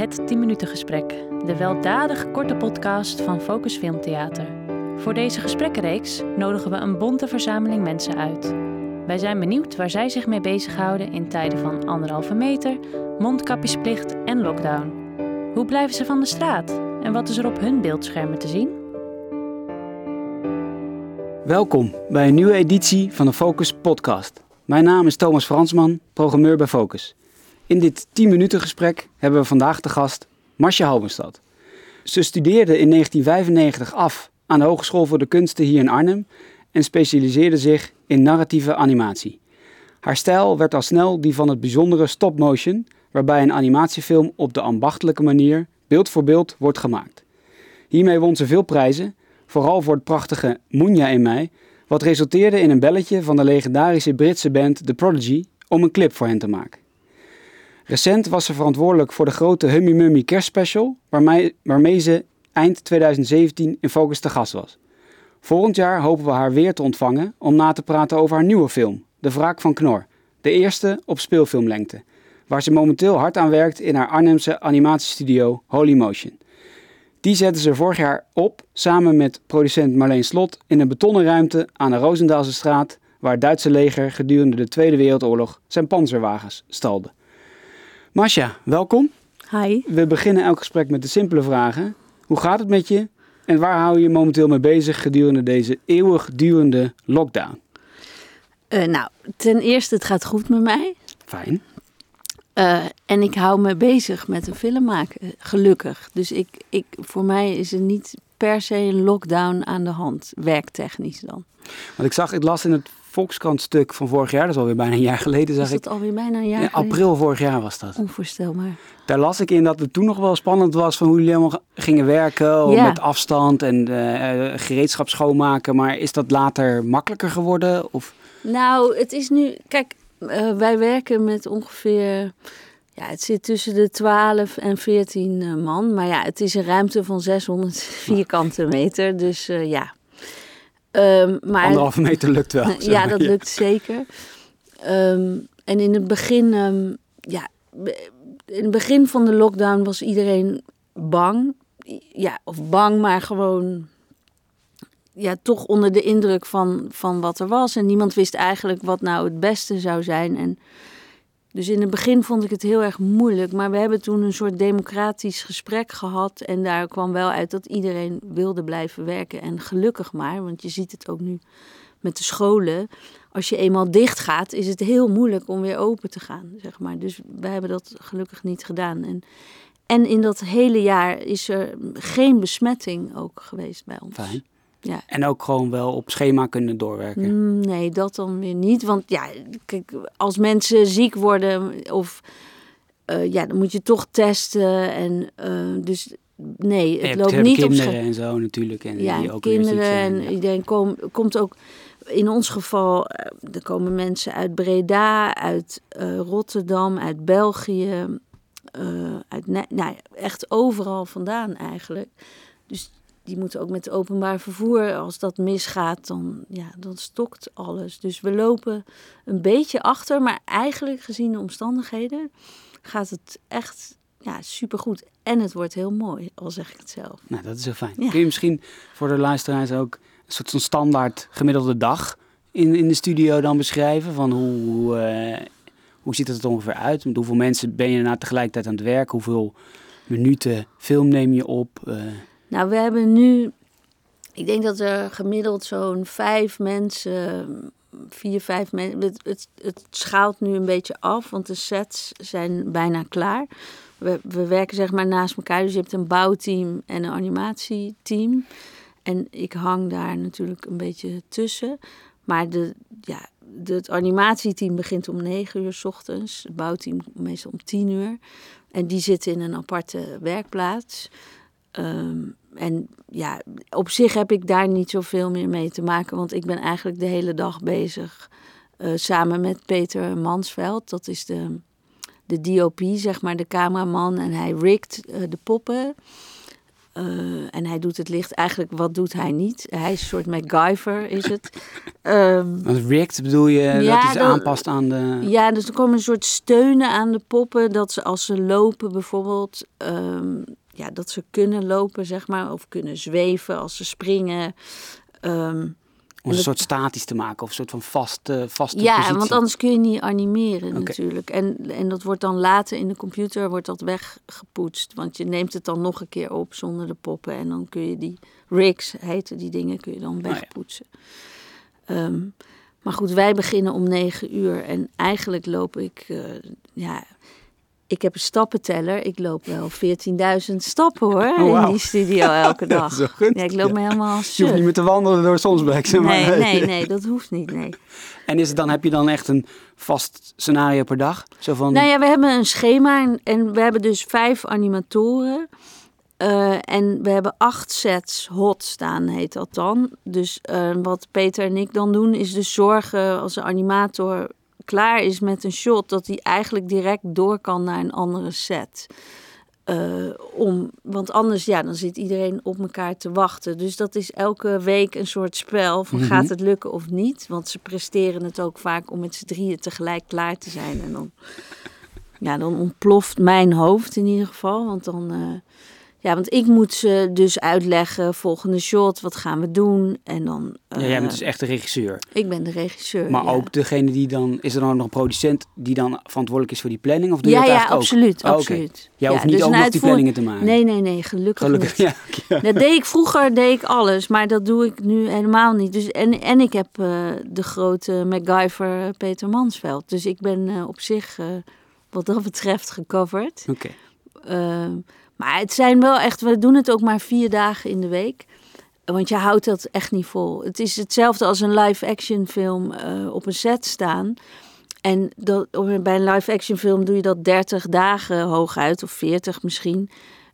het 10 minuten gesprek, de weldadig korte podcast van Focus Filmtheater. Voor deze gesprekkenreeks nodigen we een bonte verzameling mensen uit. Wij zijn benieuwd waar zij zich mee bezighouden in tijden van anderhalve meter, mondkapjesplicht en lockdown. Hoe blijven ze van de straat en wat is er op hun beeldschermen te zien? Welkom bij een nieuwe editie van de Focus podcast. Mijn naam is Thomas Fransman, programmeur bij Focus. In dit 10 minuten gesprek hebben we vandaag de gast Marcia Halbenstad. Ze studeerde in 1995 af aan de Hogeschool voor de Kunsten hier in Arnhem en specialiseerde zich in narratieve animatie. Haar stijl werd al snel die van het bijzondere stop-motion, waarbij een animatiefilm op de ambachtelijke manier beeld voor beeld wordt gemaakt. Hiermee won ze veel prijzen, vooral voor het prachtige Moenja in mij, wat resulteerde in een belletje van de legendarische Britse band The Prodigy om een clip voor hen te maken. Recent was ze verantwoordelijk voor de grote Hummy Mummy kerstspecial, waarmee, waarmee ze eind 2017 in Focus te gast was. Volgend jaar hopen we haar weer te ontvangen om na te praten over haar nieuwe film, De Wraak van Knor. De eerste op speelfilmlengte, waar ze momenteel hard aan werkt in haar Arnhemse animatiestudio Holy Motion. Die zetten ze vorig jaar op samen met producent Marleen Slot in een betonnen ruimte aan de Roosendaalse straat, waar het Duitse leger gedurende de Tweede Wereldoorlog zijn panzerwagens stalde. Masha, welkom. Hi. We beginnen elk gesprek met de simpele vragen. Hoe gaat het met je en waar hou je je momenteel mee bezig gedurende deze eeuwigdurende lockdown? Uh, nou, ten eerste, het gaat goed met mij. Fijn. Uh, en ik hou me bezig met een film maken, gelukkig. Dus ik, ik, voor mij is er niet per se een lockdown aan de hand, werktechnisch dan. Want ik zag, ik las in het Volkskrant stuk van vorig jaar, dat is alweer bijna een jaar geleden. Zag is dat ik, alweer bijna een jaar in geleden? april vorig jaar was dat. Onvoorstelbaar. Daar las ik in dat het toen nog wel spannend was van hoe jullie helemaal gingen werken. Ja. Met afstand en uh, gereedschap schoonmaken. Maar is dat later makkelijker geworden? Of? Nou, het is nu... Kijk, uh, wij werken met ongeveer... Ja, het zit tussen de 12 en 14 uh, man. Maar ja, het is een ruimte van 600 vierkante meter. Dus uh, ja, Um, maar, Anderhalve meter lukt wel. ja, dat lukt zeker. Um, en in het begin, um, ja, in het begin van de lockdown was iedereen bang. Ja, of bang, maar gewoon ja, toch onder de indruk van, van wat er was. En niemand wist eigenlijk wat nou het beste zou zijn. En dus in het begin vond ik het heel erg moeilijk. Maar we hebben toen een soort democratisch gesprek gehad. En daar kwam wel uit dat iedereen wilde blijven werken. En gelukkig maar, want je ziet het ook nu met de scholen. Als je eenmaal dicht gaat, is het heel moeilijk om weer open te gaan. Zeg maar. Dus wij hebben dat gelukkig niet gedaan. En, en in dat hele jaar is er geen besmetting ook geweest bij ons. Fijn. Ja. En ook gewoon wel op schema kunnen doorwerken? Mm, nee, dat dan weer niet. Want ja, kijk, als mensen ziek worden of uh, ja, dan moet je toch testen. En uh, dus nee, het loopt niet op schema. en zo natuurlijk. En ja, die ook kinderen zijn, en ja. iedereen kom, komt ook. In ons geval, uh, er komen mensen uit Breda, uit uh, Rotterdam, uit België, uh, uit nou, echt overal vandaan eigenlijk. Dus die moeten ook met het openbaar vervoer. Als dat misgaat, dan, ja, dan stokt alles. Dus we lopen een beetje achter. Maar eigenlijk gezien de omstandigheden gaat het echt ja, supergoed. En het wordt heel mooi, al zeg ik het zelf. Nou, dat is heel fijn. Ja. Kun je misschien voor de luisteraars ook een soort van standaard gemiddelde dag in, in de studio dan beschrijven? Van hoe, uh, hoe ziet het er ongeveer uit? Met hoeveel mensen ben je na tegelijkertijd aan het werk? Hoeveel minuten film neem je op? Uh, nou, we hebben nu, ik denk dat er gemiddeld zo'n vijf mensen, vier, vijf mensen, het, het, schaalt nu een beetje af, want de sets zijn bijna klaar. We, we werken zeg maar naast elkaar, dus je hebt een bouwteam en een animatieteam. En ik hang daar natuurlijk een beetje tussen. Maar de, ja, het animatieteam begint om negen uur s ochtends, het bouwteam meestal om tien uur. En die zitten in een aparte werkplaats. Um, en ja, op zich heb ik daar niet zoveel meer mee te maken, want ik ben eigenlijk de hele dag bezig uh, samen met Peter Mansveld. Dat is de, de DOP, zeg maar, de cameraman. En hij rigt uh, de poppen. Eh, en hij doet het licht. Eigenlijk, wat doet hij niet? Hij is een soort MacGyver, is het. Ehm, Want React bedoel je Ja, dat is dat- aanpast aan de... ja, dus er komen een soort steunen aan de poppen. Dat ze als ze lopen bijvoorbeeld, ehm, ja, dat ze kunnen lopen, zeg maar. Of kunnen zweven als ze springen. Ehm, Om een soort statisch te maken of een soort van vaste, vaste ja, positie. want anders kun je niet animeren natuurlijk. En, en dat wordt dan later in de computer wordt dat weggepoetst. Want je neemt het dan nog een keer op zonder de poppen. En dan kun je die rigs, heten die dingen, kun je dan ja. wegpoetsen. Ehm, maar goed, wij beginnen om negen uur. En eigenlijk loop ik, eh, ja, ik heb een stappenteller. Ik loop wel 14.000 stappen hoor, Oh, in die studio elke Dat dag. is goed. Ja, ik loop Ja. me helemaal Je hoeft niet meer te wandelen door Sonsbeek, zeg maar. Nee, nee, nee, dat hoeft niet, nee. En is het dan, heb je dan echt een vast scenario per dag? Zo van, Nou ja, we hebben een schema en, en we hebben dus vijf animatoren. Eh, en we hebben acht sets hot staan, heet dat dan. Dus eh, wat Peter en ik dan doen, is dus zorgen als de animator klaar is met een shot, dat hij eigenlijk direct door kan naar een andere set. Eh, om, want anders, ja, dan zit iedereen op elkaar te wachten. Dus dat is elke week een soort spel van Mhm. gaat het lukken of niet. Want ze presteren het ook vaak om met z'n drieën tegelijk klaar te zijn. En dan, ja, dan ontploft mijn hoofd in ieder geval. Want dan, eh, ja, want ik moet ze dus uitleggen, volgende shot, wat gaan we doen? En dan, ja, jij bent eh, dus echt de regisseur. ik ben de regisseur. Maar ja. ook degene die dan, is er dan nog een producent die dan verantwoordelijk is voor die planning? Of doe je Ja, dat ja, eigenlijk absoluut, ook? Oh, absoluut. Jij hoeft niet dus ook die planningen te maken? Nee, nee, nee, gelukkig, Gelukkig, niet. Dat deed ik vroeger, deed ik alles, maar dat doe ik nu helemaal niet. Dus, en, en ik heb eh, de grote MacGyver Peter Mansveld. Dus ik ben eh, op zich, wat dat betreft, gecoverd. Oké. Ehm, maar het zijn wel echt, we doen het ook maar vier dagen in de week. Want je houdt dat echt niet vol. Het is hetzelfde als een live-action film eh, op een set staan. En dat, bij een live-action film doe je dat 30 dagen hooguit, of 40 misschien.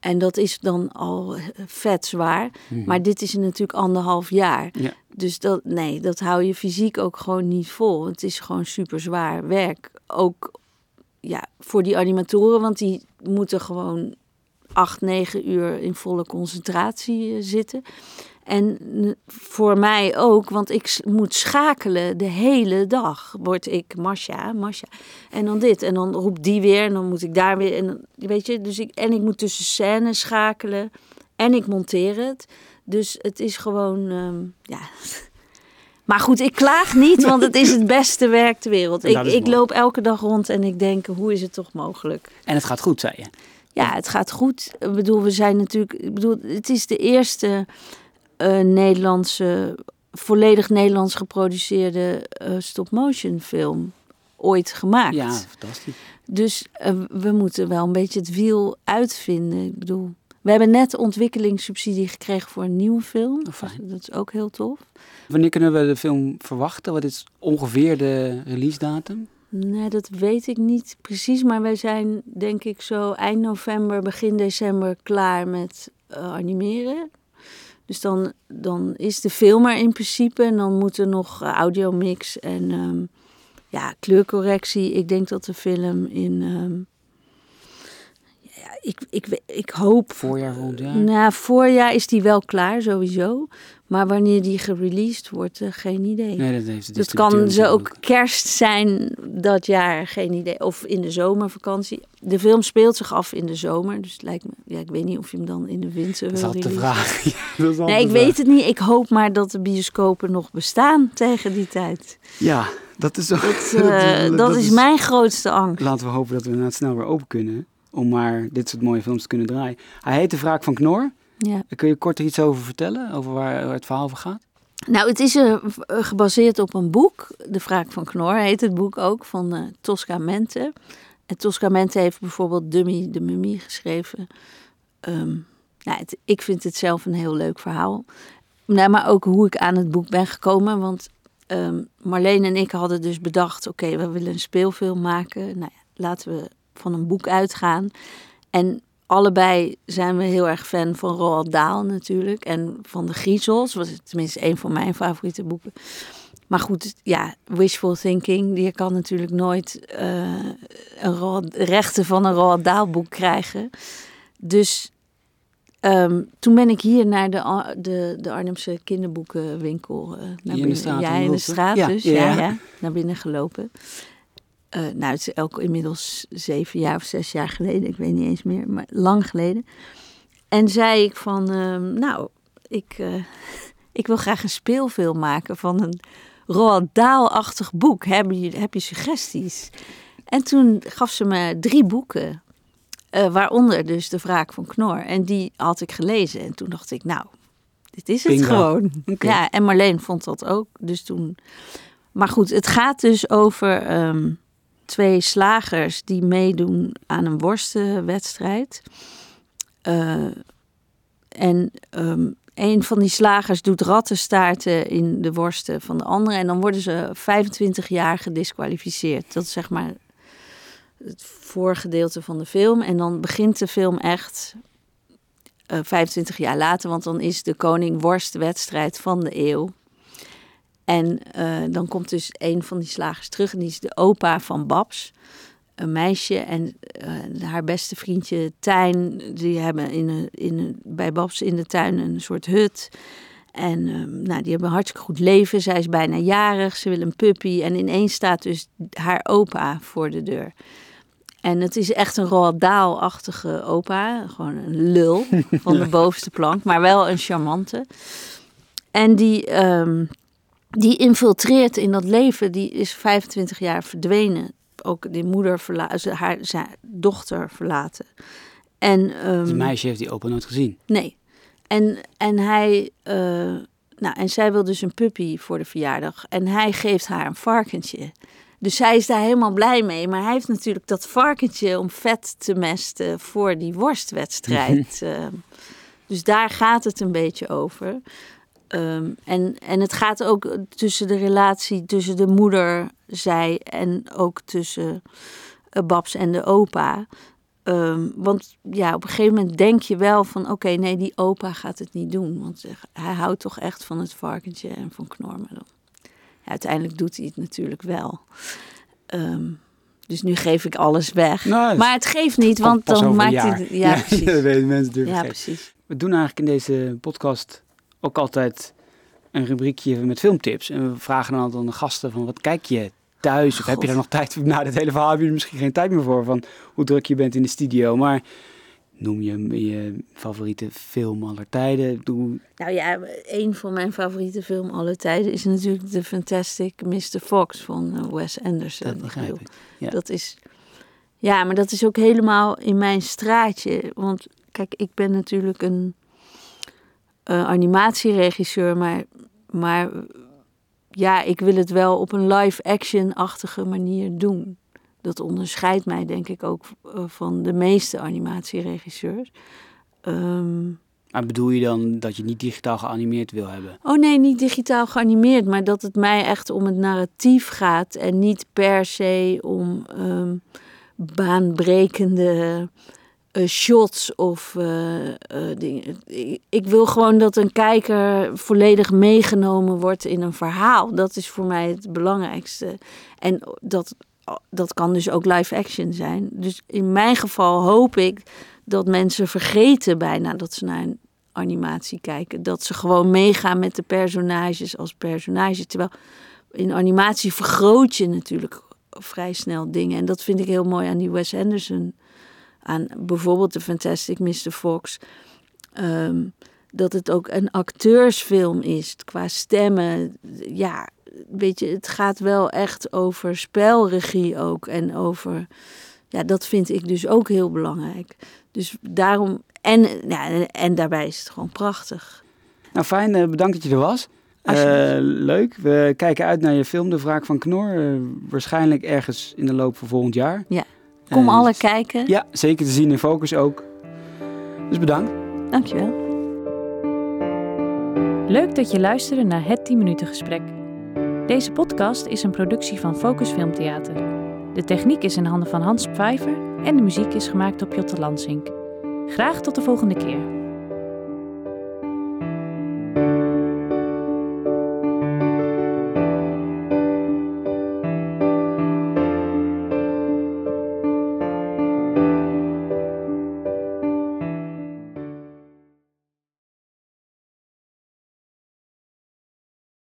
En dat is dan al eh, vet zwaar. Mhm. Maar dit is natuurlijk anderhalf jaar. Ja. Dus dat, nee, dat hou je fysiek ook gewoon niet vol. Het is gewoon super zwaar werk. Ook ja, voor die animatoren, want die moeten gewoon acht, negen uur in volle concentratie eh, zitten. En eh, voor mij ook, want ik moet schakelen de hele dag. Word ik Masha, Masha. En dan dit. En dan roept die weer. En dan moet ik daar weer. En weet je, dus ik, en ik moet tussen scènes schakelen. En ik monteer het. Dus het is gewoon, ehm, ja. Maar goed, ik klaag niet, want het is het beste werk ter wereld. Ik, ik loop elke dag rond en ik denk, hoe is het toch mogelijk? En het gaat goed, zei je. Ja, het gaat goed. Ik bedoel, we zijn natuurlijk. Ik bedoel, het is de eerste eh, Nederlandse, volledig Nederlands geproduceerde eh, stop-motion film ooit gemaakt. Ja, fantastisch. Dus eh, we moeten wel een beetje het wiel uitvinden. Ik bedoel, we hebben net ontwikkelingssubsidie gekregen voor een nieuwe film. Oh. Dat is ook heel tof. Wanneer kunnen we de film verwachten? Wat is ongeveer de release datum? Nee, dat weet ik niet precies. Maar wij zijn denk ik zo eind november, begin december klaar met eh, animeren. Dus dan, dan is de film er in principe. En dan moet er nog eh, audiomix en ehm, ja, kleurcorrectie. Ik denk dat de film in... ehm, ja, ik, ik, ik hoop... Voorjaar volgend jaar? Na voorjaar is die wel klaar, sowieso. Maar wanneer die gereleased wordt, eh, geen idee. Nee, dat heeft Dat kan ze ook kerst zijn dat jaar, geen idee. Of in de zomervakantie. De film speelt zich af in de zomer. Dus het lijkt me, ja, ik weet niet of je hem dan in de winter Dat is wil altijd de vraag. Dat is Nee, ik vraag. weet het niet. Ik hoop maar dat de bioscopen nog bestaan tegen die tijd. Ja, dat is ook... Dat, eh, dat, is mijn grootste angst. Laten we hopen dat we inderdaad snel weer open kunnen. Om maar dit soort mooie films te kunnen draaien. Hij heet De Wraak van Knor. Ja. Kun je kort er iets over vertellen? Over waar, waar het verhaal over gaat? Nou, het is eh, gebaseerd op een boek. De Wraak van Knor heet het boek ook, van eh, Tosca Mente. En Tosca Mente heeft bijvoorbeeld Dummy de Mummie geschreven. Ehm, nou, het- ik vind het zelf een heel leuk verhaal. Nou, maar ook hoe ik aan het boek ben gekomen. Want ehm, Marleen en ik hadden dus bedacht... oké, we willen een speelfilm maken. Nou ja, laten we van een boek uitgaan. En allebei zijn we heel erg fan van Roald Dahl natuurlijk. En van de Griezels. Was tenminste een van mijn favoriete boeken. Maar goed, ja, wishful thinking. Je kan natuurlijk nooit eh, een Roald, rechten van een Roald Dahl boek krijgen. Dus ehm, toen ben ik hier naar de, de, de Arnhemse kinderboekenwinkel. eh, naar in de binnen. straat Ja, in de straat Ja, dus. ja. ja, naar binnen gelopen. Eh, nou, het is ook inmiddels zeven jaar of zes jaar geleden. Ik weet niet eens meer, maar lang geleden. En zei ik van, ehm, nou, ik, eh, ik wil graag een speelfilm maken van een Roald Dahl-achtig boek. Heb je, heb je suggesties? En toen gaf ze me drie boeken. eh, waaronder dus De Wraak van Knor. En die had ik gelezen. En toen dacht ik, nou, dit is het Bingo. gewoon. Ja, en Marleen vond dat ook. Dus toen... Maar goed, het gaat dus over ehm, twee slagers die meedoen aan een worstenwedstrijd. Eh, en ehm, een van die slagers doet rattenstaarten in de worsten van de andere. En dan worden ze 25 jaar gedisqualificeerd. Dat is zeg maar het voorgedeelte van de film. En dan begint de film echt eh 25 jaar later. Want dan is de koning worstwedstrijd van de eeuw. En eh, dan komt dus een van die slagers terug. En die is de opa van Babs. Een meisje en eh, haar beste vriendje Tijn. Die hebben in een, in een, bij Babs in de tuin een soort hut. En ehm, nou, die hebben een hartstikke goed leven. Zij is bijna jarig. Ze wil een puppy. En ineens staat dus haar opa voor de deur. En het is echt een Roald Dahl-achtige opa. Gewoon een lul van de bovenste plank. Maar wel een charmante. En die, ehm, die infiltreert in dat leven. Die is 25 jaar verdwenen. Ook die moeder verlaten. Haar zijn dochter verlaten. En, ehm, Het meisje heeft die opa nooit gezien. Nee. En, en hij. eh, nou, en zij wil dus een puppy voor de verjaardag. En hij geeft haar een varkentje. Dus zij is daar helemaal blij mee. Maar hij heeft natuurlijk dat varkentje om vet te mesten voor die worstwedstrijd. eh. dus daar gaat het een beetje over. Ehm, en, en het gaat ook tussen de relatie tussen de moeder, zij en ook tussen eh, Babs en de opa. Ehm, want ja, op een gegeven moment denk je wel van... oké, nee, die opa gaat het niet doen. Want eh, hij houdt toch echt van het varkentje en van Knor. Maar dan, ja, uiteindelijk doet hij het natuurlijk wel. Ehm, dus nu geef ik alles weg. Nou, maar het geeft niet, want dan maakt het- Ja, dat precies. weten mensen natuurlijk Ja, precies. We doen eigenlijk in deze podcast ook altijd een rubriekje met filmtips. En we vragen dan altijd aan de gasten van wat kijk je thuis? Of heb je daar nog tijd voor? Nou, dit hele verhaal heb je er misschien geen tijd meer voor. Van hoe druk je bent in de studio. Maar noem je je favoriete film aller tijden? Doe, Nou ja, een van mijn favoriete film alle tijden... is natuurlijk de Fantastic Mr. Fox van eh, Wes Anderson. dat begrijp ik. Ja. Dat is. Ja, maar dat is ook helemaal in mijn straatje. Want kijk, ik ben natuurlijk een eh, animatieregisseur, maar, maar ja, ik wil het wel op een live-action-achtige manier doen. Dat onderscheidt mij denk ik ook eh, van de meeste animatieregisseurs. Ehm, Maar bedoel je dan dat je niet digitaal geanimeerd wil hebben? Oh nee, niet digitaal geanimeerd, maar dat het mij echt om het narratief gaat en niet per se om ehm, baanbrekende eh, shots of eh, eh, dingen. Ik, wil gewoon dat een kijker volledig meegenomen wordt in een verhaal. Dat is voor mij het belangrijkste. En dat, dat kan dus ook live action zijn. Dus in mijn geval hoop ik dat mensen vergeten bijna dat ze naar een animatie kijken. Dat ze gewoon meegaan met de personages als personages. Terwijl in animatie vergroot je natuurlijk vrij snel dingen. En dat vind ik heel mooi aan die Wes Anderson. Aan bijvoorbeeld de Fantastic Mr. Fox. Ehm, dat het ook een acteursfilm is qua stemmen. Ja, weet je, het gaat wel echt over spelregie ook. En over, ja, dat vind ik dus ook heel belangrijk. Dus daarom, en, ja, en daarbij is het gewoon prachtig. Nou, fijn. eh, bedankt dat je er was. Eh, leuk. We kijken uit naar je film De Wraak van Knor. eh, waarschijnlijk ergens in de loop van volgend jaar. Ja. Kom alle kijken. Ja, zeker te zien in Focus ook. Dus bedankt. Dankjewel. Leuk dat je luisterde naar het 10 minuten gesprek. Deze podcast is een productie van Focus Filmtheater. De techniek is in handen van Hans Pfeiffer en de muziek is gemaakt door Jotte Lansink. Graag tot de volgende keer.